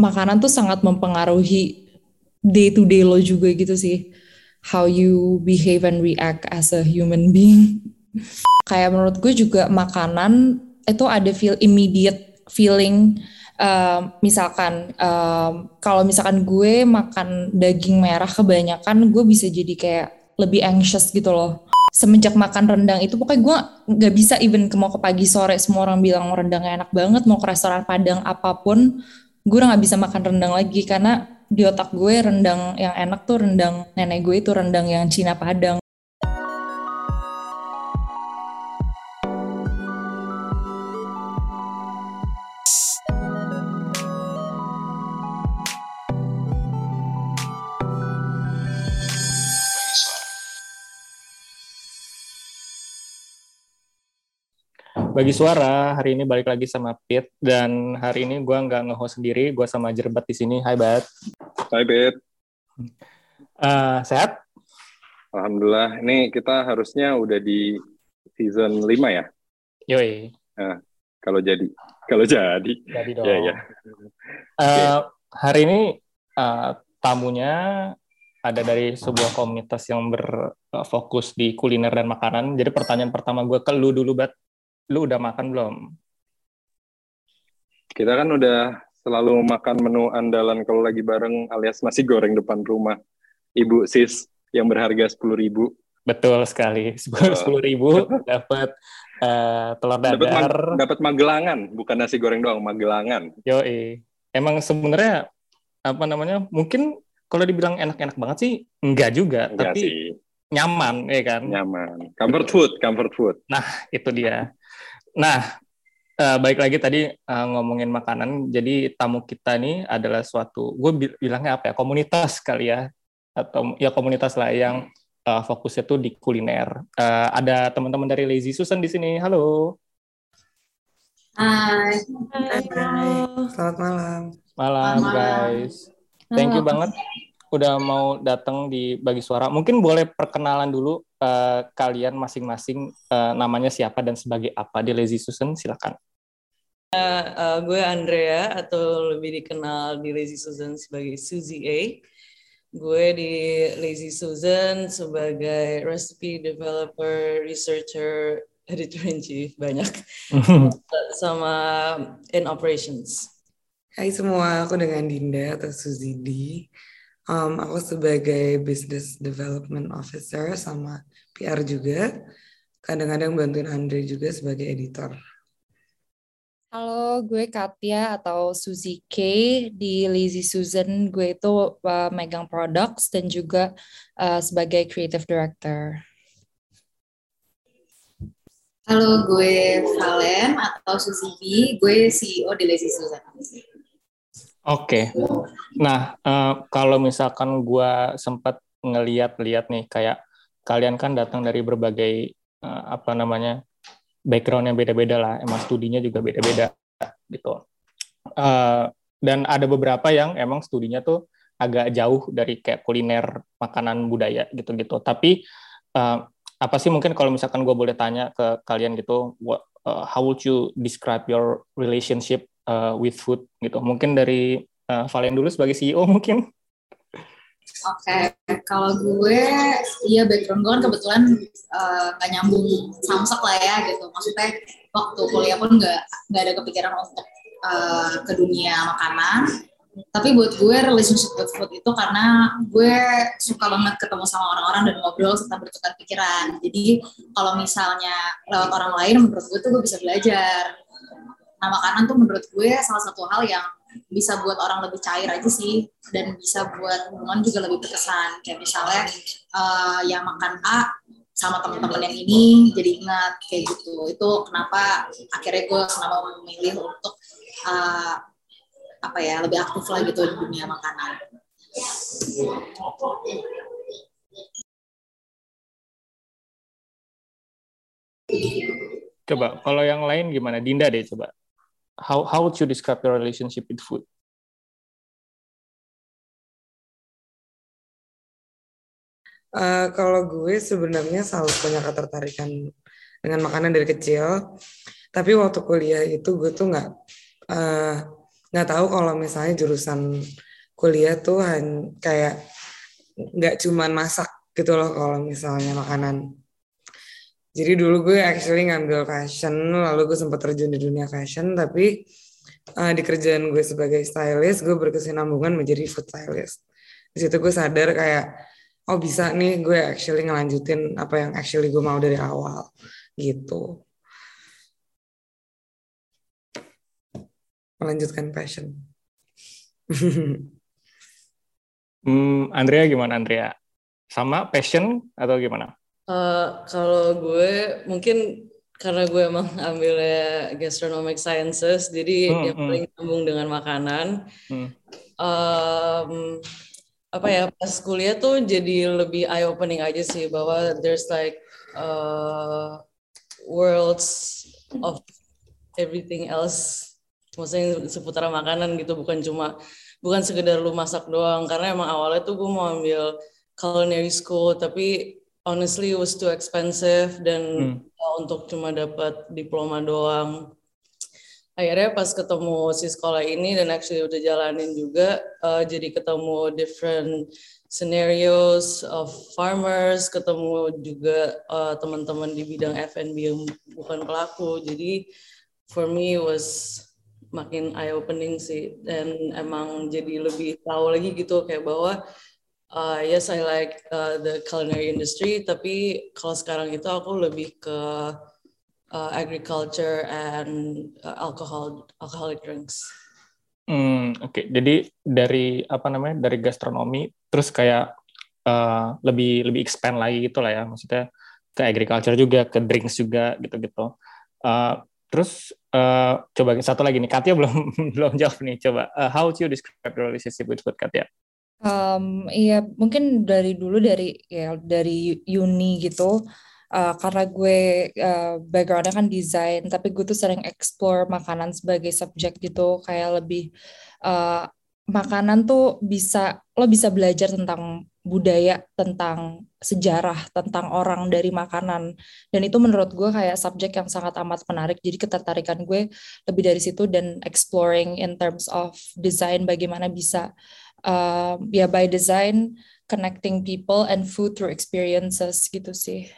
makanan tuh sangat mempengaruhi day to day lo juga gitu sih. How you behave and react as a human being. Kayak menurut gue juga makanan itu ada feel immediate feeling uh, misalkan uh, kalau misalkan gue makan daging merah kebanyakan gue bisa jadi kayak lebih anxious gitu loh semenjak makan rendang itu pokoknya gue nggak bisa even ke mau ke pagi sore semua orang bilang rendangnya enak banget mau ke restoran padang apa pun gue udah nggak bisa makan rendang lagi karena di otak gue rendang yang enak tuh rendang nenek gue itu rendang yang Cina Padang bagi suara. Hari ini balik lagi sama Pit dan hari ini gue nggak nge-host sendiri gue sama Jerbat di sini. Hai Bat. Hai Pit. Uh, sehat? Alhamdulillah. Ini kita harusnya udah di season 5 ya? Yoi. Nah, kalau jadi. Kalau jadi. Jadi dong ya, ya. Uh, okay. hari ini uh, tamunya ada dari sebuah komunitas yang berfokus di kuliner dan makanan. Jadi pertanyaan pertama gue ke lu dulu, Bat lu udah makan belum? Kita kan udah selalu makan menu andalan kalau lagi bareng alias nasi goreng depan rumah. Ibu sis yang berharga sepuluh ribu. Betul sekali, sepuluh ribu dapat uh, telur dadar. Dapat mag magelangan, bukan nasi goreng doang, magelangan. Yo, emang sebenarnya apa namanya? Mungkin kalau dibilang enak-enak banget sih, enggak juga, enggak tapi sih. nyaman, ya kan? Nyaman, comfort food, comfort food. Nah, itu dia. Nah, uh, baik lagi tadi uh, ngomongin makanan. Jadi tamu kita ini adalah suatu, gue bilangnya apa ya, komunitas kali ya, atau ya komunitas lah yang uh, fokusnya tuh di kuliner. Uh, ada teman-teman dari Lazy Susan di sini. Halo. Hai. Hai. Hai. Selamat malam. Malam, guys. Thank you banget udah mau datang di bagi suara. Mungkin boleh perkenalan dulu uh, kalian masing-masing uh, namanya siapa dan sebagai apa di Lazy Susan silakan. Uh, uh, gue Andrea atau lebih dikenal di Lazy Susan sebagai Suzy A. Gue di Lazy Susan sebagai recipe developer, researcher, editor in chief banyak sama in operations. Hai semua, aku dengan Dinda atau Suzy D. Um, aku sebagai Business Development Officer sama PR juga. Kadang-kadang bantuin Andre juga sebagai editor. Halo, gue Katia atau Suzy K di Lazy Susan. Gue itu uh, megang products dan juga uh, sebagai creative director. Halo, gue Valen atau Suzy B. Gue CEO di Lazy Susan. Oke. Okay. Nah, uh, kalau misalkan gue sempat ngeliat-liat nih, kayak kalian kan datang dari berbagai uh, apa namanya background yang beda-beda lah, emang studinya juga beda-beda gitu. Uh, dan ada beberapa yang emang studinya tuh agak jauh dari kayak kuliner makanan budaya gitu-gitu. Tapi uh, apa sih mungkin kalau misalkan gue boleh tanya ke kalian gitu, what, uh, how would you describe your relationship uh, with food gitu. Mungkin dari uh, Valen dulu sebagai CEO mungkin. Oke, okay. kalau gue, iya background gue kan kebetulan eh, nggak uh, nyambung samsak lah ya gitu. Maksudnya waktu kuliah pun nggak nggak ada kepikiran untuk uh, ke dunia makanan. Tapi buat gue relationship with food itu karena gue suka banget ketemu sama orang-orang dan ngobrol serta bertukar pikiran. Jadi kalau misalnya lewat orang lain, menurut gue tuh gue bisa belajar Nah makanan tuh menurut gue salah satu hal yang bisa buat orang lebih cair aja sih dan bisa buat hubungan juga lebih berkesan. Kayak misalnya uh, ya makan A sama teman-teman yang ini jadi ingat kayak gitu. Itu kenapa akhirnya gue kenapa memilih untuk uh, apa ya lebih aktif lah gitu di dunia makanan. Coba, kalau yang lain gimana? Dinda deh coba how how would you describe your relationship with food? Uh, kalau gue sebenarnya selalu punya ketertarikan dengan makanan dari kecil, tapi waktu kuliah itu gue tuh nggak uh, nggak tahu kalau misalnya jurusan kuliah tuh kayak nggak cuman masak gitu loh kalau misalnya makanan. Jadi dulu gue actually ngambil fashion, lalu gue sempat terjun di dunia fashion, tapi uh, di kerjaan gue sebagai stylist, gue berkesinambungan menjadi food stylist. Di situ gue sadar kayak, oh bisa nih gue actually ngelanjutin apa yang actually gue mau dari awal gitu. Melanjutkan passion. hmm, Andrea gimana Andrea? Sama passion atau gimana? Uh, kalau gue mungkin karena gue emang ambilnya gastronomic sciences, jadi hmm, yang hmm. paling nyambung dengan makanan. Hmm. Um, apa ya pas kuliah tuh jadi lebih eye opening aja sih bahwa there's like uh, worlds of everything else maksudnya seputar makanan gitu bukan cuma bukan sekedar lu masak doang karena emang awalnya tuh gue mau ambil culinary school tapi honestly it was too expensive dan hmm untuk cuma dapat diploma doang. Akhirnya pas ketemu si sekolah ini dan actually udah jalanin juga, uh, jadi ketemu different scenarios of farmers, ketemu juga uh, teman-teman di bidang F&B yang bukan pelaku. Jadi for me was makin eye opening sih dan emang jadi lebih tahu lagi gitu kayak bahwa uh, yes I like uh, the culinary industry tapi kalau sekarang itu aku lebih ke uh, agriculture and uh, alcohol alcoholic drinks. Hmm, oke. Okay. Jadi dari apa namanya dari gastronomi terus kayak uh, lebih lebih expand lagi gitu lah ya maksudnya ke agriculture juga ke drinks juga gitu-gitu. Uh, terus uh, coba satu lagi nih Katya belum belum jawab nih coba uh, how would you describe your relationship with food Katya? Um, iya mungkin dari dulu dari ya dari uni gitu uh, karena gue uh, backgroundnya kan desain tapi gue tuh sering explore makanan sebagai subjek gitu kayak lebih uh, makanan tuh bisa lo bisa belajar tentang budaya tentang sejarah tentang orang dari makanan. Dan itu menurut gue kayak subjek yang sangat amat menarik jadi ketertarikan gue lebih dari situ dan exploring in terms of design bagaimana bisa uh, ya by design connecting people and food through experiences gitu sih.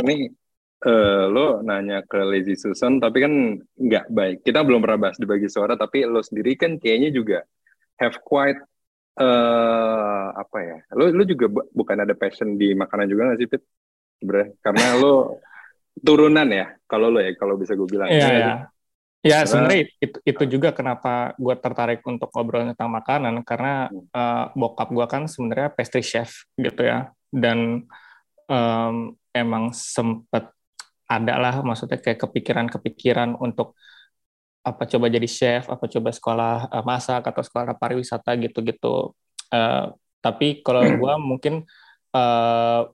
Ini uh, lo nanya ke Lazy Susan tapi kan nggak baik. Kita belum pernah bahas di bagi suara tapi lo sendiri kan kayaknya juga have quite uh, apa ya? Lo lo juga bukan ada passion di makanan juga nggak sih Pit? Sebenarnya karena lo turunan ya kalau lo ya kalau bisa gue bilang. Iya, yeah, Ya sebenarnya itu, itu juga kenapa gue tertarik untuk ngobrol tentang makanan karena uh, bokap gue kan sebenarnya pastry chef gitu ya. Dan um, emang sempet ada lah maksudnya kayak kepikiran-kepikiran untuk apa coba jadi chef apa coba sekolah uh, masak atau sekolah pariwisata gitu-gitu. Uh, tapi kalau gue mungkin uh,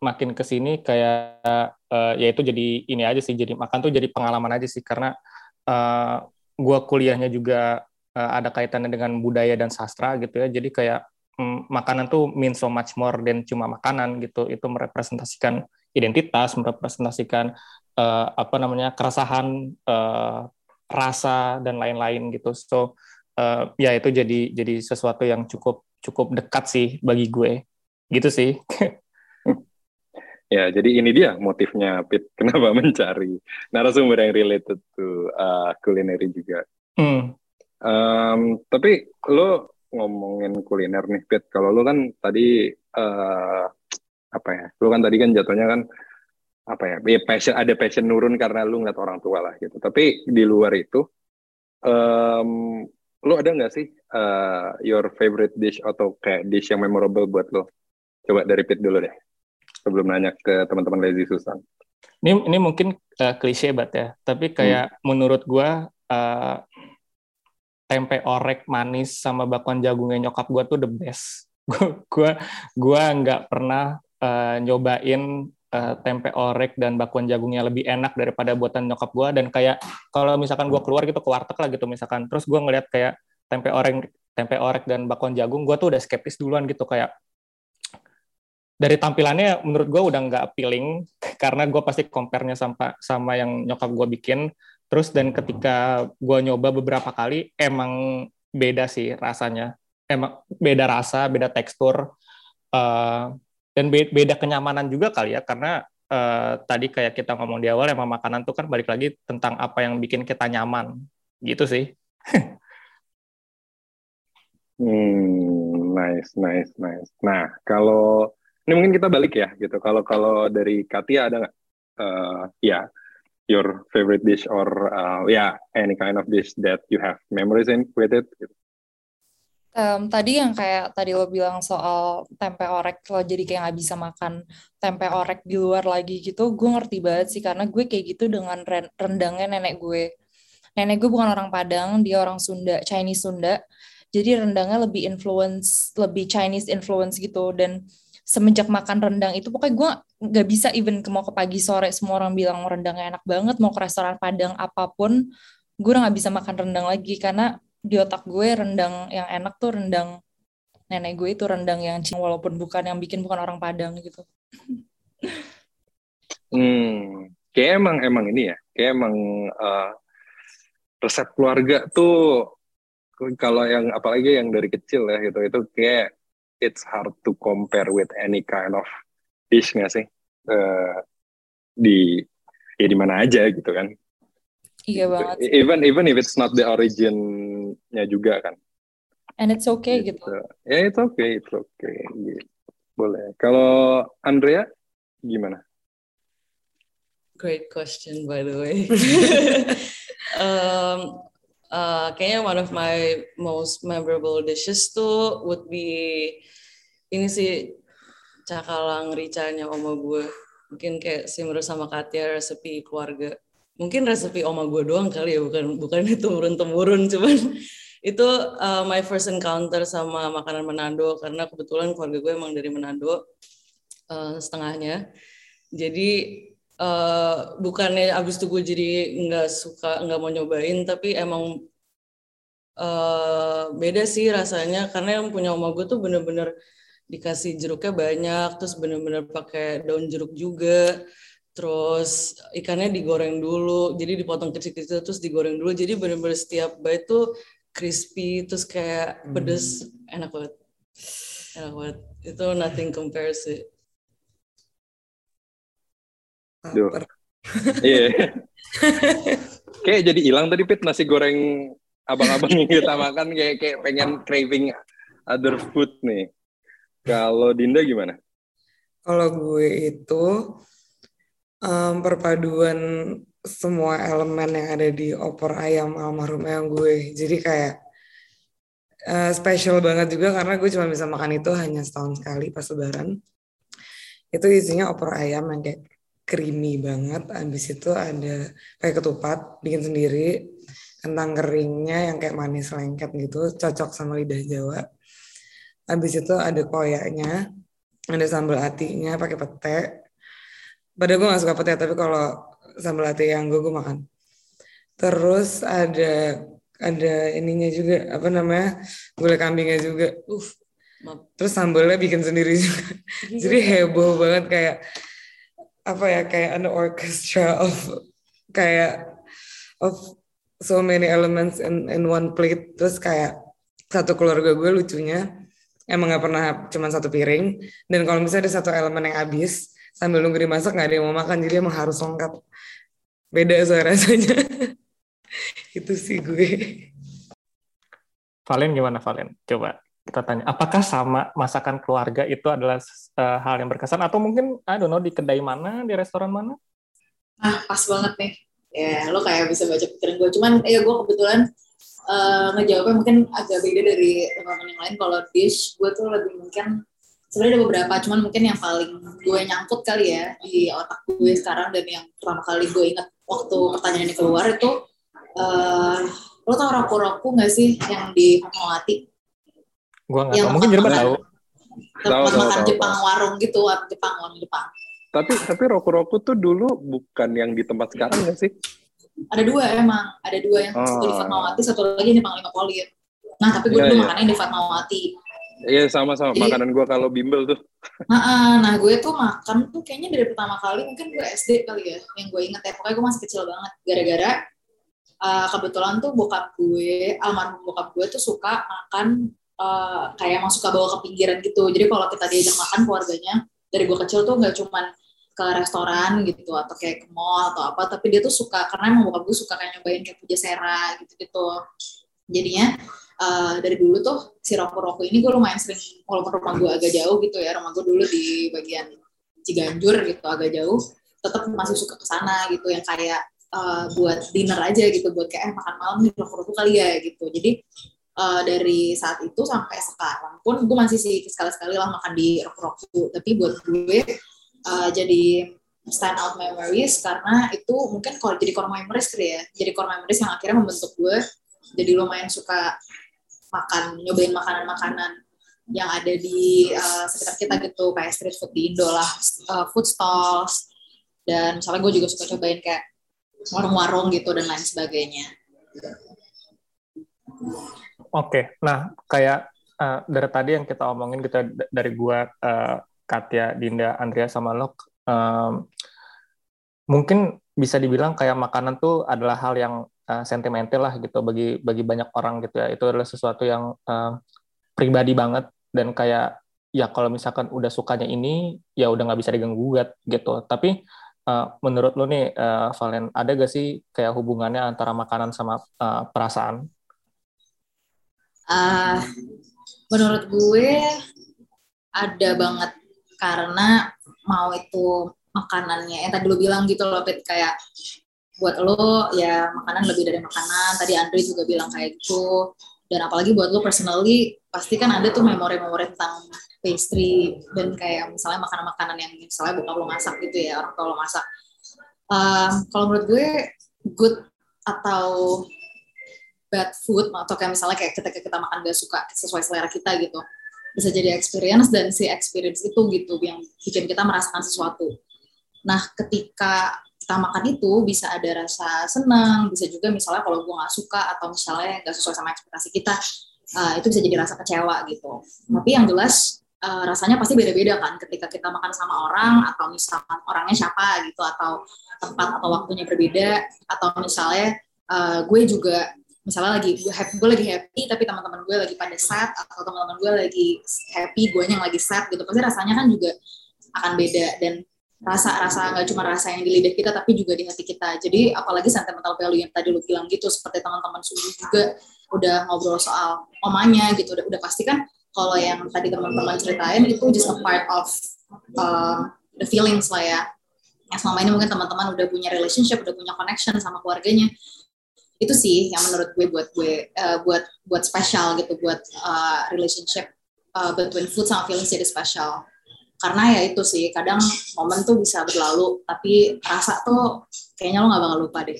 makin ke sini kayak uh, ya itu jadi ini aja sih jadi makan tuh jadi pengalaman aja sih. Karena uh, gua kuliahnya juga uh, ada kaitannya dengan budaya dan sastra gitu ya. Jadi kayak um, makanan tuh mean so much more than cuma makanan gitu. Itu merepresentasikan identitas merepresentasikan uh, apa namanya keresahan uh, rasa dan lain-lain gitu. So uh, ya itu jadi jadi sesuatu yang cukup cukup dekat sih bagi gue. Gitu sih Ya, jadi ini dia motifnya Pit kenapa mencari narasumber yang related to uh, culinary juga. Hmm. Um, tapi lo ngomongin kuliner nih Pit, kalau lo kan tadi uh, apa ya? Lo kan tadi kan jatuhnya kan apa ya? Ya passion ada passion nurun karena lo ngeliat orang tua lah gitu. Tapi di luar itu um, lo ada nggak sih uh, your favorite dish atau kayak dish yang memorable buat lo? Coba dari Pit dulu deh sebelum nanya ke teman-teman Lazy Susan. Ini ini mungkin uh, klise banget ya, tapi kayak hmm. menurut gua uh, tempe orek manis sama bakwan jagungnya nyokap gua tuh the best. gua gua nggak pernah uh, nyobain uh, tempe orek dan bakwan jagungnya lebih enak daripada buatan nyokap gua dan kayak kalau misalkan gua keluar gitu ke warteg lah gitu misalkan, terus gua ngeliat kayak tempe orek tempe orek dan bakwan jagung, gua tuh udah skeptis duluan gitu kayak dari tampilannya menurut gue udah nggak appealing karena gue pasti compare-nya sama sama yang nyokap gue bikin Terus dan ketika gue nyoba beberapa kali, emang beda sih rasanya. Emang beda rasa, beda tekstur, uh, dan beda kenyamanan juga kali ya, karena uh, tadi kayak kita ngomong di awal, emang makanan tuh kan balik lagi tentang apa yang bikin kita nyaman, gitu sih. hmm, nice, nice, nice. Nah, kalau ini mungkin kita balik ya, gitu. Kalau kalau dari Katia ada nggak? Uh, ya, your favorite dish or uh, yeah any kind of dish that you have memories in with it gitu. Um, tadi yang kayak tadi lo bilang soal tempe orek lo jadi kayak nggak bisa makan tempe orek di luar lagi gitu gue ngerti banget sih karena gue kayak gitu dengan rendangnya nenek gue nenek gue bukan orang Padang dia orang Sunda Chinese Sunda jadi rendangnya lebih influence lebih Chinese influence gitu dan semenjak makan rendang itu pokoknya gue nggak bisa even ke mau ke pagi sore semua orang bilang rendangnya enak banget mau ke restoran padang apa pun gue udah nggak bisa makan rendang lagi. Karena di otak gue rendang yang enak tuh rendang nenek gue itu rendang yang walaupun bukan yang bikin bukan orang padang gitu. Hmm kayak emang emang ini ya kayak emang uh, resep keluarga tuh kalau yang apalagi yang dari kecil ya gitu itu kayak it's hard to compare with any kind of dish nggak sih? Uh, di ya di mana aja gitu kan. Iya banget even even if it's not the originnya juga kan. And it's okay gitu, gitu. ya yeah, it's okay it's okay. Gitu. boleh. Kalau Andrea gimana? Great question by the way. Um, uh, kayaknya one of my most memorable dishes tuh would be ini sih cakalang ricanya oma gue. Mungkin kayak Simru sama Katia resepi keluarga. Mungkin resepi oma gue doang kali ya, bukan bukan itu temurun-temurun, cuman itu uh, my first encounter sama makanan Manado karena kebetulan keluarga gue emang dari Manado uh, setengahnya. Jadi uh, bukannya abis itu gue jadi nggak suka nggak mau nyobain tapi emang uh, beda sih rasanya. Karena yang punya oma gue tuh bener-bener dikasih jeruknya banyak terus bener-bener pakai daun jeruk juga. Terus ikannya digoreng dulu jadi dipotong kecil-kecil terus digoreng dulu. Jadi bener-bener setiap bite tuh crispy terus kayak pedes. Hmm. enak banget. Enak banget. Itu nothing compares sih Iya. Yeah. kayak jadi hilang tadi Pit nasi goreng abang-abang yang kita makan kayak kayak pengen craving other food nih. Kalau Dinda gimana? Kalau gue itu um, perpaduan semua elemen yang ada di opor ayam almarhum yang gue. Jadi kayak uh, special banget juga karena gue cuma bisa makan itu hanya setahun sekali pas lebaran. Itu isinya opor ayam yang kayak creamy banget. Habis itu ada kayak ketupat, bikin sendiri. Kentang keringnya yang kayak manis lengket gitu, cocok sama lidah Jawa. Habis itu ada koyaknya, ada sambal atinya pakai pete. Padahal gue gak suka pete, tapi kalau sambal ati yang gue, gue makan. Terus ada ada ininya juga apa namanya gulai kambingnya juga. Uh, terus sambalnya bikin sendiri juga. Jadi heboh banget kayak apa ya kayak an orchestra of kayak of so many elements in in one plate. Terus kayak satu keluarga gue lucunya emang nggak pernah cuma satu piring. Dan kalau misalnya ada satu elemen yang habis sambil nunggu dimasak nggak ada yang mau makan jadi emang harus lengkap. Beda soal rasanya. Itu sih gue. Valen gimana Valen? Coba kita tanya apakah sama masakan keluarga itu adalah uh, hal yang berkesan? Atau mungkin I don't know di kedai mana di restoran mana? Ah pas banget nih. Ya lo kayak bisa baca pikiran gue. Cuman ya gue kebetulan uh, ngejawabnya mungkin agak beda dari teman-teman yang lain. Kalau dish gue tuh lebih mungkin sebenarnya ada beberapa cuman mungkin yang paling gue nyangkut kali ya di otak gue sekarang dan yang pertama kali gue ingat waktu pertanyaan ini keluar itu uh, lo tau roku-roku gak sih yang di Fatmawati Gua nggak tahu. Mungkin Jerman tahu. Tahu makan Jepang warung gitu, warung Jepang, warung Jepang. Tapi tapi roku-roku tuh dulu bukan yang di tempat sekarang nggak sih? Ada dua emang, ada dua yang oh. satu di Fatmawati, satu lagi di Panglima Polir. Nah tapi gue yeah, dulu yeah. makannya di Fatmawati. Iya sama-sama makanan gue kalau bimbel tuh. Nah, nah gue tuh makan tuh kayaknya dari pertama kali mungkin gue SD kali ya yang gue inget ya pokoknya gue masih kecil banget gara-gara uh, kebetulan tuh bokap gue almarhum bokap gue tuh suka makan uh, kayak emang suka bawa ke pinggiran gitu. Jadi kalau kita diajak makan keluarganya dari gue kecil tuh nggak cuman ke restoran gitu atau kayak ke mall atau apa tapi dia tuh suka karena emang bokap gue suka kayak nyobain kayak puja sera gitu gitu jadinya uh, dari dulu tuh si rokok-rokok ini gue lumayan sering walaupun rumah gue agak jauh gitu ya rumah gue dulu di bagian Ciganjur gitu agak jauh tetap masih suka ke sana gitu yang kayak uh, buat dinner aja gitu buat kayak eh, makan malam nih rokok-rokok kali ya gitu. Jadi uh, dari saat itu sampai sekarang pun gue masih sih sekali-sekali lah makan di rokok-rokok tapi buat gue uh, jadi stand out memories karena itu mungkin kalau jadi core memories kali ya. Jadi core memories yang akhirnya membentuk gue jadi lumayan suka makan nyobain makanan-makanan yang ada di uh, sekitar kita gitu. Kayak street food di Indo lah uh, food stalls. Dan misalnya gue juga suka cobain kayak warung-warung gitu dan lain sebagainya. Oke, nah kayak uh, dari tadi yang kita omongin kita dari gua uh, Katya, Dinda, Andrea sama lo, um, mungkin bisa dibilang kayak makanan tuh adalah hal yang uh, sentimental lah gitu bagi bagi banyak orang gitu ya. Itu adalah sesuatu yang uh, pribadi banget dan kayak ya kalau misalkan udah sukanya ini ya udah nggak bisa diganggu gugat gitu. Tapi uh, menurut lo nih uh, Valen ada gak sih kayak hubungannya antara makanan sama uh, perasaan? Uh, menurut gue ada banget karena mau itu makanannya. Yang tadi lu bilang gitu loh Pit kayak buat lo ya makanan lebih dari makanan. Tadi Andre juga bilang kayak gitu. Dan apalagi buat lo personally pasti kan ada tuh memori-memori tentang pastry. Dan kayak misalnya makanan-makanan yang misalnya bukan lo masak gitu ya orang tua lo masak. Um, kalau menurut gue good atau bad food atau kayak misalnya kayak ketika kita makan gak suka sesuai selera kita gitu bisa jadi experience dan si experience itu gitu yang bikin kita merasakan sesuatu. Nah, ketika kita makan itu bisa ada rasa senang, bisa juga misalnya kalau gue nggak suka atau misalnya nggak sesuai sama ekspektasi kita, uh, itu bisa jadi rasa kecewa gitu. Tapi yang jelas uh, rasanya pasti beda-beda kan ketika kita makan sama orang atau misalnya orangnya siapa gitu atau tempat atau waktunya berbeda atau misalnya uh, gue juga misalnya lagi gue happy gue lagi happy tapi teman-teman gue lagi pada sad atau teman-teman gue lagi happy gue yang lagi sad gitu pasti rasanya kan juga akan beda. Dan rasa-rasa nggak cuma rasa yang di lidah kita tapi juga di hati kita. Jadi apalagi sentimental value yang tadi lu bilang gitu seperti teman-teman sudah juga udah ngobrol soal omanya gitu udah udah pasti kan kalau yang tadi teman-teman ceritain itu just a part of uh, the feelings lah ya. Yang selama ini mungkin teman-teman udah punya relationship udah punya connection sama keluarganya itu sih yang menurut gue buat gue uh, buat buat spesial gitu buat uh, relationship uh, between food sama feelings jadi spesial karena ya itu sih kadang momen tuh bisa berlalu tapi rasa tuh kayaknya lo nggak bakal lupa deh.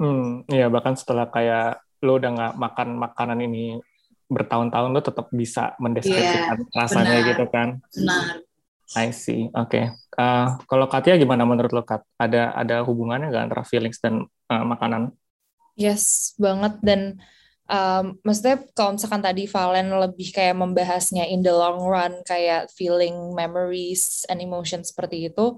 Hmm, iya bahkan setelah kayak lo udah nggak makan makanan ini bertahun-tahun lo tetap bisa mendeskripsikan yeah, rasanya benar, gitu kan. Benar. I see. Oke. Okay. Uh, kalau Katia gimana menurut lo Kat? Ada ada hubungannya nggak antara feelings dan uh, makanan? Yes, banget. Dan um, maksudnya kalau misalkan tadi Valen lebih kayak membahasnya in the long run kayak feeling memories and emotions seperti itu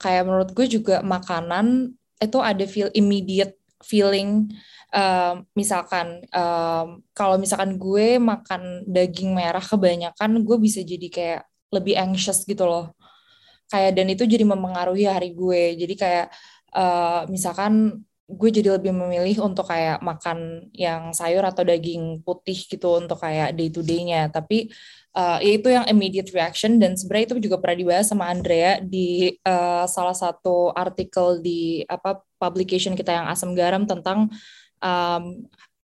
kayak menurut gue juga makanan itu ada feel immediate feeling um, misalkan um, kalau misalkan gue makan daging merah kebanyakan gue bisa jadi kayak lebih anxious gitu loh. Kayak dan itu jadi mempengaruhi hari gue. Jadi kayak uh, misalkan gue jadi lebih memilih untuk kayak makan yang sayur atau daging putih gitu untuk kayak day to day-nya. Tapi uh, ya itu yang immediate reaction dan sebenarnya itu juga pernah dibahas sama Andrea di uh, salah satu artikel di apa publication kita yang asam garam tentang um,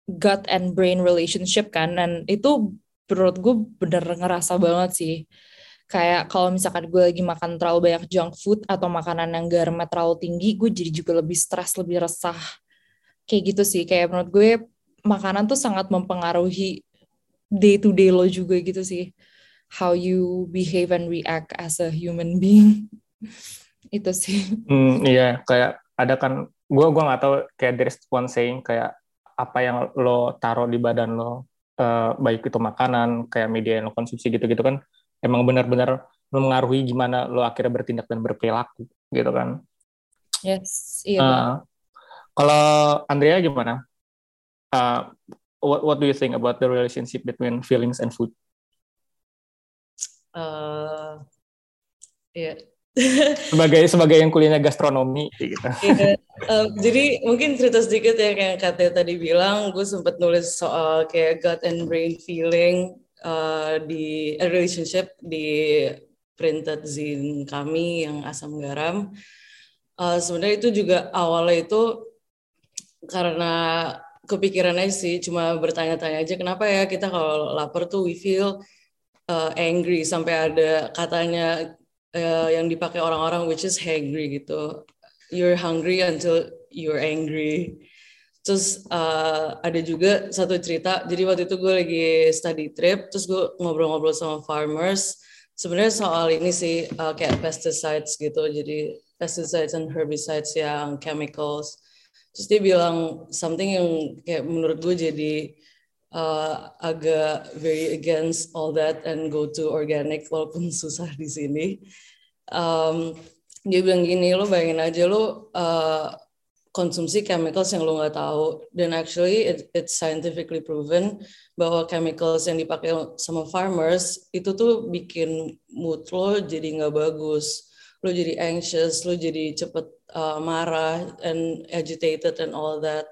gut and brain relationship kan dan itu menurut gue bener ngerasa banget sih kayak kalau misalkan gue lagi makan terlalu banyak junk food atau makanan yang garamnya terlalu tinggi gue jadi juga lebih stres lebih resah. Kayak gitu sih. Kayak menurut gue makanan tuh sangat mempengaruhi day to day lo juga gitu sih. How you behave and react as a human being. Itu sih. Hmm, iya. Kayak ada kan gue gue nggak tahu kayak there's one saying kayak apa yang lo taruh di badan lo uh, baik itu makanan kayak media yang lo konsumsi gitu gitu kan emang benar-benar mempengaruhi gimana lo akhirnya bertindak dan berperilaku gitu kan yes iya uh, Kalau Andrea gimana? Uh, what What do you think about the relationship between feelings and food? Uh, ya. Yeah. sebagai sebagai yang kuliahnya gastronomi gitu. Yeah. Uh, jadi mungkin cerita sedikit ya kayak Katya tadi bilang, gue sempat nulis soal kayak gut and brain feeling uh, di uh, relationship di printed zine kami yang asam garam. Uh, sebenarnya itu juga awalnya itu karena kepikirannya sih cuma bertanya-tanya aja kenapa ya kita kalau lapar tuh we feel uh, angry? Sampai ada katanya uh, yang dipakai orang-orang which is hangry gitu. You're hungry until you're angry terus uh, ada juga satu cerita jadi waktu itu gue lagi study trip terus gue ngobrol-ngobrol sama farmers. Sebenarnya soal ini sih uh, kayak pesticides gitu jadi pesticides and herbicides yang chemicals. Terus dia bilang something yang kayak menurut gue jadi uh, agak very against all that and go to organic walaupun susah di sini. Um, dia bilang gini lo bayangin aja lo uh, konsumsi chemicals yang lo nggak tahu. Dan actually it, it's scientifically proven bahwa chemicals yang dipakai sama farmers itu tuh bikin mood lo jadi nggak bagus. Lo jadi anxious lo jadi cepet uh, marah and agitated and all that.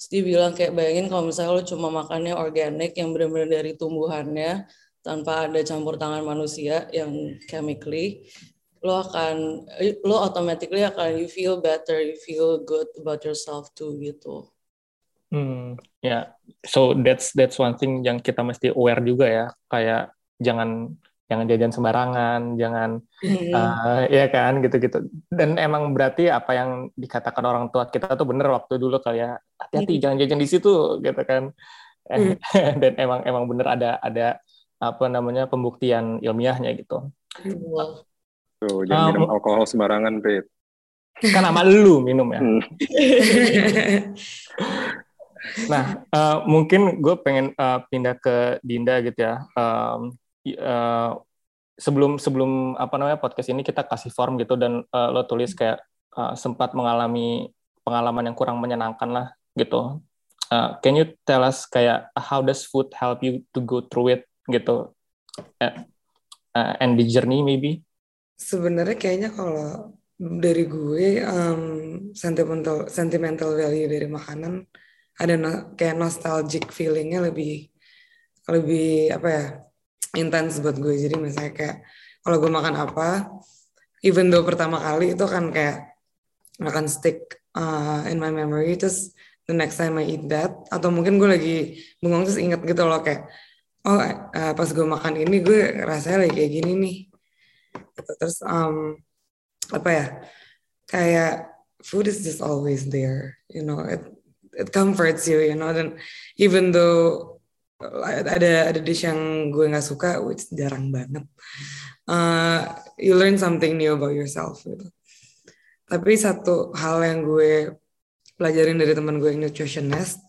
Terus bilang kayak bayangin kalau misalnya lo cuma makannya organik yang benar-benar dari tumbuhannya tanpa ada campur tangan manusia yang chemically lo akan lo automatically akan you feel better you feel good about yourself too gitu hmm ya yeah. so that's that's one thing yang kita mesti aware juga ya kayak jangan jangan jajan sembarangan jangan hmm. uh, ya kan gitu-gitu dan emang berarti apa yang dikatakan orang tua kita tuh bener waktu dulu kayak hati-hati hmm. jangan jajan di situ gitu kan hmm. dan emang emang bener ada ada apa namanya pembuktian ilmiahnya gitu wow. Tuh, jangan uh, minum alkohol sembarangan, Pit. Kan sama lu minum ya. Hmm. nah, uh, mungkin gue pengen uh, pindah ke Dinda gitu ya. Um, uh, sebelum sebelum apa namanya podcast ini kita kasih form gitu dan uh, lo tulis kayak uh, sempat mengalami pengalaman yang kurang menyenangkan lah gitu. Uh, can you tell us kayak how does food help you to go through it gitu? Uh, uh, and the journey maybe? Sebenarnya kayaknya kalau dari gue um, sentimental sentimental value dari makanan ada no, kayak nostalgic feelingnya lebih lebih apa ya intens buat gue. Jadi misalnya kayak kalau gue makan apa even though pertama kali itu kan kayak akan stick uh, in my memory terus the next time I eat that atau mungkin gue lagi bengong terus inget gitu loh kayak oh uh, pas gue makan ini gue rasanya lagi kayak gini nih gitu. terus um, apa ya kayak food is just always there you know it it comforts you you know dan even though ada ada dish yang gue nggak suka which jarang banget. Uh, you learn something new about yourself gitu. Tapi satu hal yang gue pelajarin dari teman gue yang nutritionist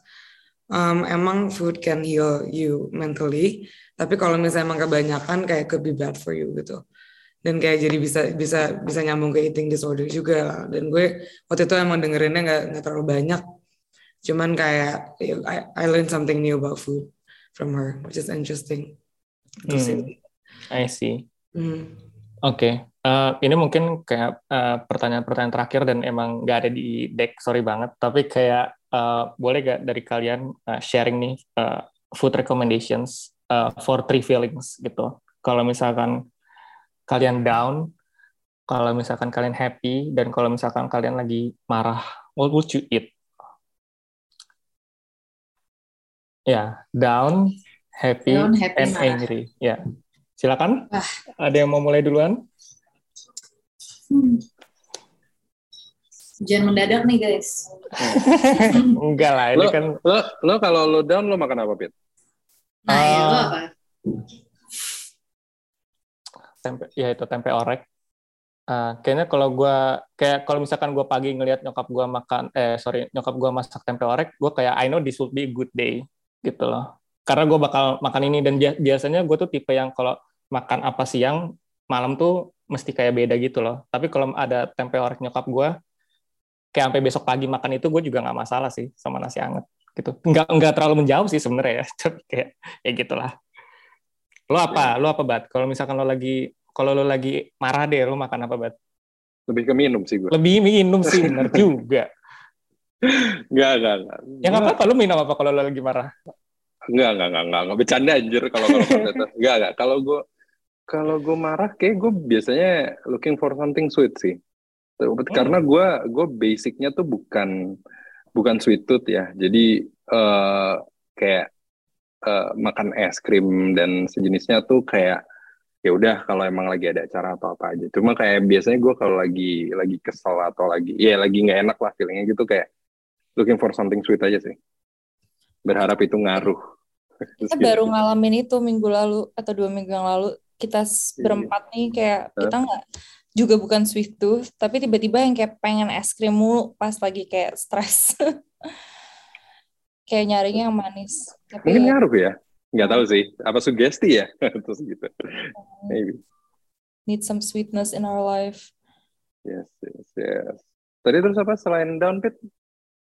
um, emang food can heal you mentally tapi kalau misalnya emang kebanyakan kayak could be bad for you gitu dan kayak jadi bisa bisa bisa nyambung ke eating disorder juga. Lah dan gue waktu itu emang dengerinnya nggak nggak terlalu banyak. Cuman kayak I, I learned something new about food from her which is interesting. Hmm. I see. Hmm. oke. Okay. uh, ini mungkin kayak uh, pertanyaan-pertanyaan terakhir dan emang nggak ada di deck sorry banget. Tapi kayak uh, boleh gak dari kalian uh, sharing nih uh, food recommendations uh, for three feelings gitu. Kalau misalkan kalian down, kalau misalkan kalian happy, dan kalau misalkan kalian lagi marah, what would you eat? Ya, yeah, down, happy, down, happy and marah. angry. Ya, yeah. silakan. Ah. Ada yang mau mulai duluan? Hmm. Jangan mendadak nih guys. Enggak lah, ini lo, kan. Lo, lo kalau lo down lo makan apa, Pit? Nah, uh, ya, lo apa? Tempe ya itu tempe orek. Uh, kayaknya kalau gue kayak kalau misalkan gue pagi ngelihat nyokap gue makan eh sorry nyokap gue masak tempe orek gue kayak I know this would be a good day gitu loh. Karena gue bakal makan ini dan biasanya gue tuh tipe yang kalau makan apa siang malam tuh mesti kayak beda gitu loh. Tapi kalau ada tempe orek nyokap gue kayak sampai besok pagi makan itu gue juga nggak masalah sih sama nasi anget gitu. Nggak nggak terlalu menjauh sih sebenarnya ya tapi kayak ya gitulah lo apa ya. lo apa bat kalau misalkan lo lagi kalau lo lagi marah deh lo makan apa bat lebih ke minum sih gue lebih minum sih benar juga Enggak, enggak, enggak. Ya nggak apa-apa, lu minum apa kalau lu lagi marah? Enggak, enggak, enggak, enggak, enggak bercanda anjir kalau kalau. Enggak, enggak. Kalau gue kalau gue marah kayak gue biasanya looking for something sweet sih. Hmm. Karena gue gue basicnya tuh bukan bukan sweet tooth ya. Jadi uh, kayak uh, makan es krim dan sejenisnya tuh kayak ya udah kalau emang lagi ada acara atau apa aja. Cuma kayak biasanya gue kalau lagi lagi kesel atau lagi ya lagi nggak enak lah feelingnya gitu kayak looking for something sweet aja sih. Berharap itu ngaruh. Kita baru ngalamin itu minggu lalu atau dua minggu yang lalu kita iya. berempat nih kayak kita nggak juga bukan sweet tooth tapi tiba-tiba yang kayak pengen es krim mulu pas lagi kayak stres kayak nyarinya yang manis tapi mungkin ngaruh ya? Nggak tahu sih. Apa sugesti ya? Terus gitu. Maybe. Need some sweetness in our life. Yes yes yes. Tadi terus apa? Selain down pit?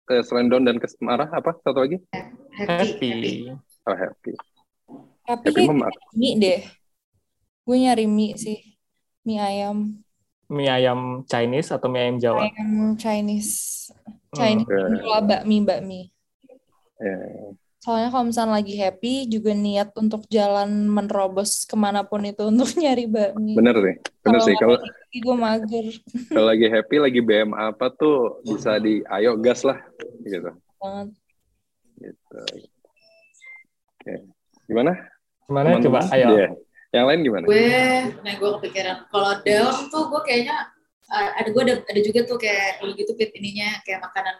Eh, selain down dan marah apa? Satu lagi? Happy happy. oh happy. Happy, happy mie deh. Gue nyari mie sih. Mie ayam. Mie ayam Chinese atau mie ayam Jawa? Ayam Chinese. Chinese hmm. okay. bakmi bakmi yeah. soalnya kalau misalnya lagi happy juga niat untuk jalan menerobos ke mana pun itu untuk nyari bakmi. Bener sih bener kalo sih. kalau gue mager. kalau lagi happy lagi BM apa tuh bisa di ayo gas lah gitu. Banget. Gitu. Oke. Gimana? Gimana? Teman coba ayo. Yeah. Yang lain gimana? Gue, nah gue kepikiran. Kalau down tuh gue kayaknya uh, ada gue ada, ada juga tuh kayak gitu pit ininya kayak makanan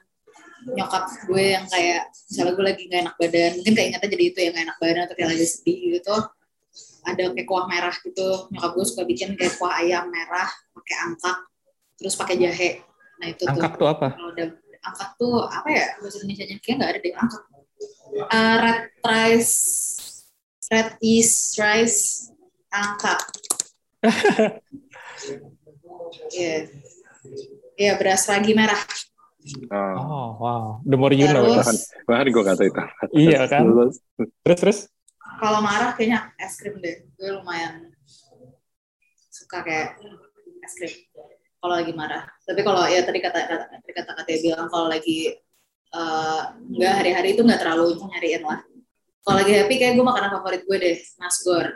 nyokap gue yang kayak misalnya gue lagi gak enak badan mungkin kayak ingatnya jadi itu yang gak enak badan atau kayak lagi sedih gitu ada kayak kuah merah gitu nyokap gue suka bikin kayak kuah ayam merah pakai angkat terus pakai jahe nah itu angkat tuh, tuh apa kalau ada angkat tuh apa ya bahasa Indonesia nya kayak nggak ada deh angkat uh, red rice red yeast rice angka. Iya. Iya, beras ragi merah. Oh. oh, wow. The more you know. Bahan, bahan gue kata itu. iya kan? Terus, terus? Kalau marah kayaknya es krim deh. Gue lumayan suka kayak es krim. Kalau lagi marah. Tapi kalau ya tadi kata kata tadi kata kata bilang kalau lagi uh, nggak hari-hari itu nggak terlalu nyariin lah. Kalau lagi happy kayak gue makanan favorit gue deh, nasgor.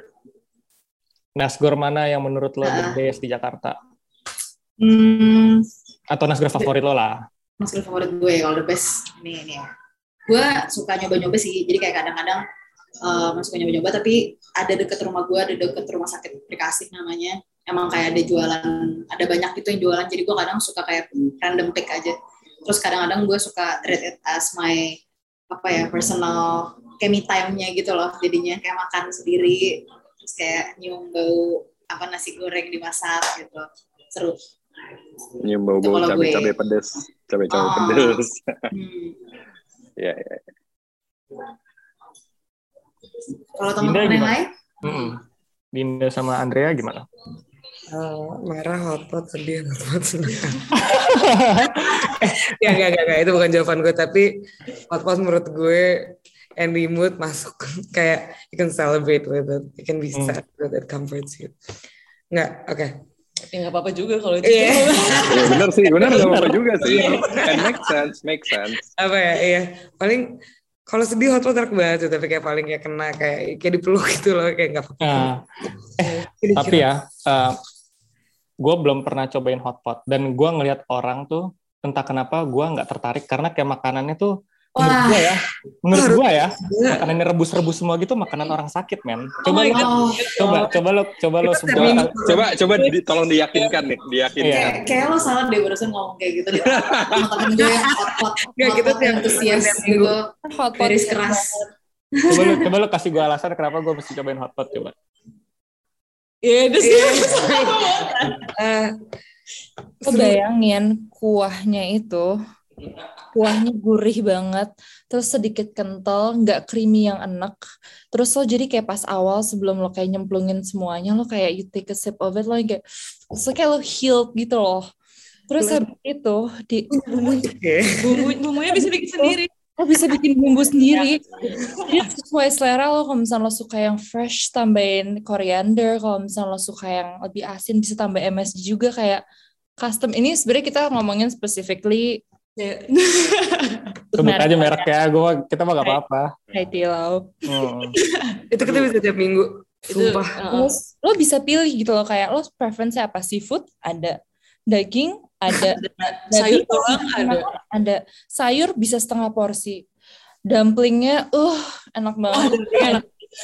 Nasgor mana yang menurut lo uh, the ah. best di Jakarta? Hmm, Atau Nasgor favorit lo lah? Nasgor favorit gue kalau the best ini ini ya. Gue suka nyoba-nyoba sih. Jadi kayak kadang-kadang uh, suka nyoba-nyoba tapi ada deket rumah gue, ada deket rumah sakit Bekasi namanya. Emang kayak ada jualan, ada banyak gitu yang jualan. Jadi gue kadang suka kayak random pick aja. Terus kadang-kadang gue suka treat it as my apa ya personal me time-nya gitu loh jadinya kayak makan sendiri terus kayak nyium bau apa nasi goreng dimasak gitu seru nyium bau bau cabai cabai pedes. Cabai cabai oh. pedes. Hmm. ya ya kalau teman-teman yang lain? Hmm. Dinda sama Andrea gimana? Uh, merah hotpot sedih hotpot senang ya gak, gak, gak itu bukan jawaban gue tapi hotpot menurut gue and the mood masuk. Kayak you can celebrate with it. You can be hmm. sad with it comforts you. Nggak oke. okay. Ya nggak apa-apa juga kalau itu. Iya. yeah, benar sih, benar nggak apa-apa juga sih. And make sense, make sense. Apa ya, iya. Paling kalau sedih hot water banget tuh, tapi kayak paling kayak kena kayak kayak dipeluk gitu loh, kayak nggak apa-apa. Uh, eh, tapi ya, uh, eh, gue belum pernah cobain hotpot dan gue ngelihat orang tuh entah kenapa gue nggak tertarik karena kayak makanannya tuh menurut gue ya. Menurut gue ya makanan ini rebus-rebus semua gitu makanan orang sakit men. Coba oh lo coba coba lo coba lo coba coba coba di, tolong diyakinkan nih diyakinkan. Kayak, kayak lo salah deh barusan ngomong kayak gitu deh. Temen gue yang hot hot hot kita hot antusias gitu. hot garis keras. Coba lo coba lo kasih gue alasan kenapa gue mesti cobain hot pot coba. Iya, itu sih. Uh, bayangin kuahnya itu kuahnya gurih banget terus sedikit kental nggak creamy yang enak terus lo jadi kayak pas awal sebelum lo kayak nyemplungin semuanya lo kayak you take a sip of it lo kayak so kayak lo healed gitu loh Terus habis itu di bumbu bumbunya bisa bikin sendiri. Lo bisa bikin bumbu sendiri. Jadi sesuai selera lo. Kalau misalnya lo suka yang fresh, tambahin coriander. Kalau misalnya lo suka yang lebih asin, bisa tambah MSG juga kayak custom. Ini sebenarnya kita ngomongin specifically. Sebut aja merek ya, gue kita mah gak apa-apa. Hai Tilau. Hmm. Itu kita bisa tiap minggu. Itu, Sumpah. uh, Terus lo bisa pilih gitu loh kayak lo preference apa seafood ada daging ada sayur daging, doang ada. ada sayur bisa setengah porsi dumplingnya uh enak Oh, banget enak.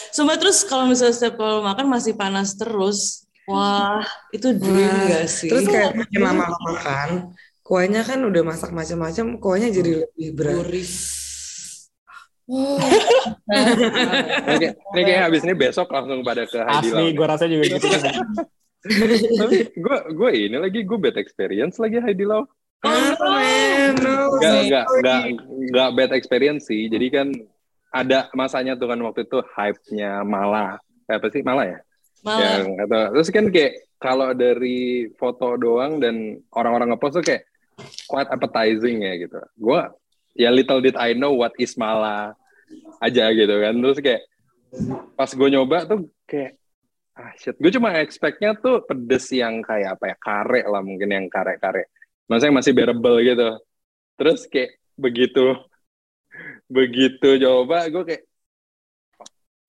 Sumpah terus kalau misalnya setiap kalau makan masih panas terus. Wah, itu dream Wah, gak sih? Terus kayak makin lama lo makan, kuahnya kan udah masak macam-macam, kuahnya jadi lebih berat. gurih. wow Ini kayak, ini kayak habis ini besok langsung pada ke Heidi Asli, gue rasa juga gitu. Tapi gue gue ini lagi gue bad experience lagi Heidi Lau. Man, no. Gak, gak, gak, gak bad experience sih. Jadi kan ada masanya tuh kan waktu itu hype-nya Mala. Eh, Apa sih Mala ya? Malah Yang, atau, terus kan kayak kalau dari foto doang dan orang-orang ngepost tuh kayak quite appetizing ya gitu. Gue ya little did I know what is Mala aja gitu kan. Terus kayak pas gue nyoba tuh kayak ah shit. Gue cuma expect-nya tuh pedes yang kayak apa ya kare lah mungkin yang kare-kare. Maksudnya masih bearable gitu. Terus kayak begitu begitu coba gue kayak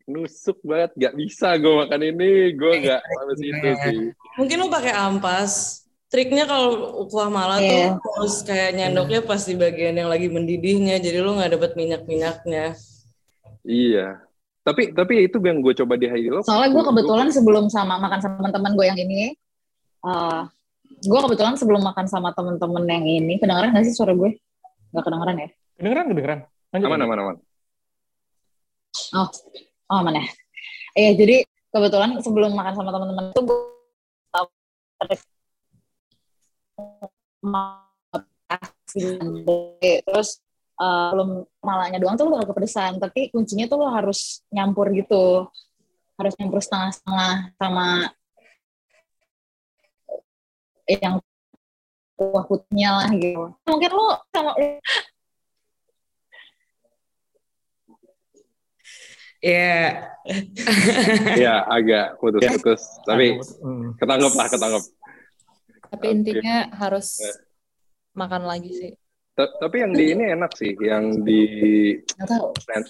nusuk banget gak bisa gue makan ini gue gak sampai situ sih mungkin lu pakai ampas. Triknya kalau kuah mala Iya. tuh harus kayak nyendoknya pas di bagian yang lagi mendidihnya, jadi lu nggak dapet minyak-minyaknya. iya tapi tapi itu yang gue coba di Love Soalnya gue kebetulan sebelum sama makan sama teman-teman gue yang ini, eh gue kebetulan sebelum makan sama teman-teman yang ini, kedengeran gak sih suara gue? Gak kedengeran ya? Kedengeran, kedengeran. Lanjut. aman aman aman Oh, oh mana? Iya, jadi kebetulan sebelum makan sama teman-teman itu gue tahu terus eh, belum malanya doang tuh lo bakal kepedesan, tapi kuncinya tuh lo harus nyampur gitu, harus nyampur setengah-setengah sama yang kuah putihnya lah gitu. Mungkin lo sama Iya. ya agak putus-putus tapi Hmm. ketangkep lah ketangkep tapi Oke. intinya harus Eh. makan lagi sih Ta- tapi yang di ini enak sih yang di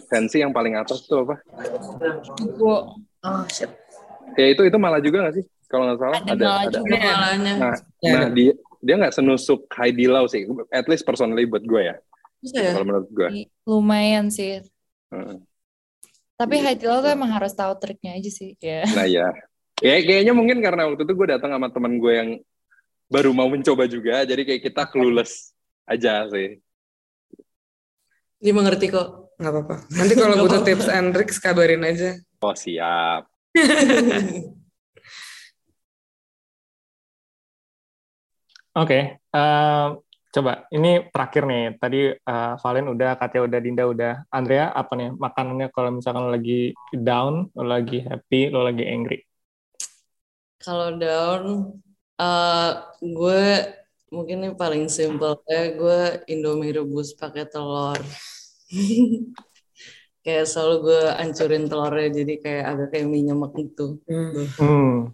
fancy yang paling atas tuh apa gue Oh shit. ya itu itu malah juga nggak sih kalau nggak salah Ada ada malah ada juga. Malanya. nah Ya, nah dia dia nggak senusuk Heidi Lau sih at least personally buat gue ya Bisa ya? kalau menurut gue lumayan sih Heeh. tapi Iya. Haidil tuh emang harus tahu triknya aja sih ya Nah ya, ya kayaknya mungkin karena waktu itu gue datang sama teman gue yang baru mau mencoba juga, jadi kayak kita clueless aja sih. Dia mengerti kok. Nggak apa-apa. Nanti kalau butuh tips and tricks kabarin aja. Oh siap. Oke, eh, coba ini terakhir nih. Tadi eh, Valen udah, Katya udah, Dinda udah. Andrea apa nih makanannya kalau misalkan lo lagi down, lo lagi happy, lo lagi angry? Kalau down, eh gue mungkin ini paling simple ya gue Indomie rebus pakai telur. kayak selalu gue ancurin telurnya jadi kayak agak kayak mie nyemek gitu. Hmm.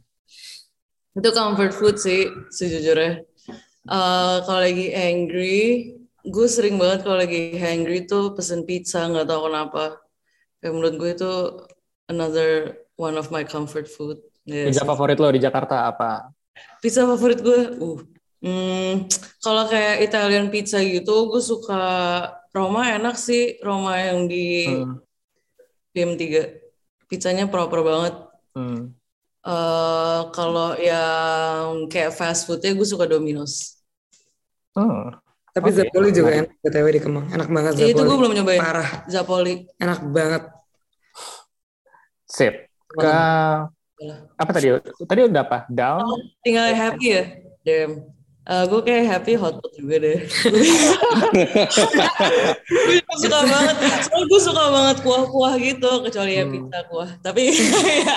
Itu comfort food sih sejujurnya. Eh kalau lagi angry, gue sering banget kalau lagi hungry tuh pesen pizza nggak tahu kenapa. Kayak menurut gue itu another one of my comfort food. Yes. Pizza favorit lo di Jakarta apa? Pizza favorit gue, uh, hmm, kalau kayak Italian pizza gitu, gue suka Roma enak sih, Roma yang di Hmm. PM3. Pizzanya proper banget. Hmm. Eh kalau yang kayak fast foodnya gue suka Domino's. Hmm. Tapi Oke. Zapoli juga enak BTW di Kemang. Enak banget Eh, Zapoli. itu gue belum nyobain. Parah. Zapoli. Enak banget. Sip. Ke apa tadi? Tadi udah apa? Down. Tinggal happy ya, damn. Eh, gue kayak happy hotpot juga deh. gue juga suka banget. Soalnya gue suka banget kuah-kuah gitu, kecuali ya Hmm. pizza kuah. Tapi ya,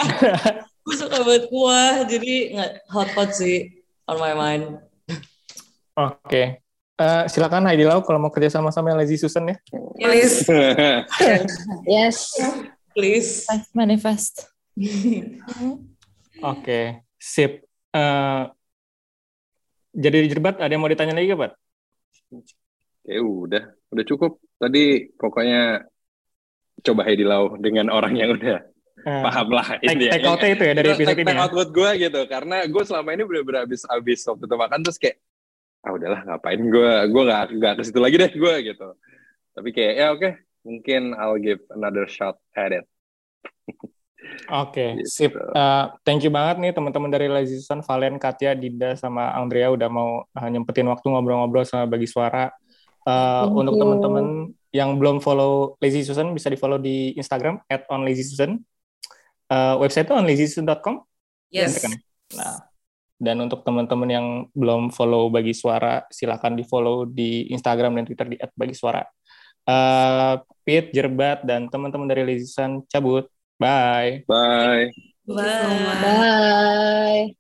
gue suka banget kuah, jadi nggak hotpot sih on my mind. Oke. Okay. Uh, silakan Heidi Lau kalau mau kerja sama sama Lazy Susan ya. Please. yes. Please. Manifest. Oke, okay. sip. Uh, jadi jerbat ada yang mau ditanya lagi gak, Pak? Ya udah, udah cukup. Tadi pokoknya coba Heidi Lau dengan orang yang udah uh, paham lah ini take, take itu ya dari episode ini. Take ya? out buat gue gitu, karena gue selama ini bener-bener abis-abis waktu itu makan terus kayak ah udahlah ngapain gue gue gak gak ke situ lagi deh gue gitu. Tapi kayak ya oke, okay, mungkin I'll give another shot at it. Oke, okay, gitu. sip. Uh, thank you banget nih teman-teman dari Lazy Susan, Valen, Katya, Dinda, sama Andrea udah mau uh, nyempetin waktu ngobrol-ngobrol sama bagi suara. Uh, untuk teman-teman yang belum follow Lazy Susan bisa di follow di Instagram at onlazysusan. Uh, website itu onlazysusan.com. Yes. Nah, dan untuk teman-teman yang belum follow bagi suara, silakan di follow di Instagram dan Twitter di @bagisuara. Uh, Pete, Jerbat, dan teman-teman dari Lazy Susan cabut. Bye. Bye. Bye. Bye.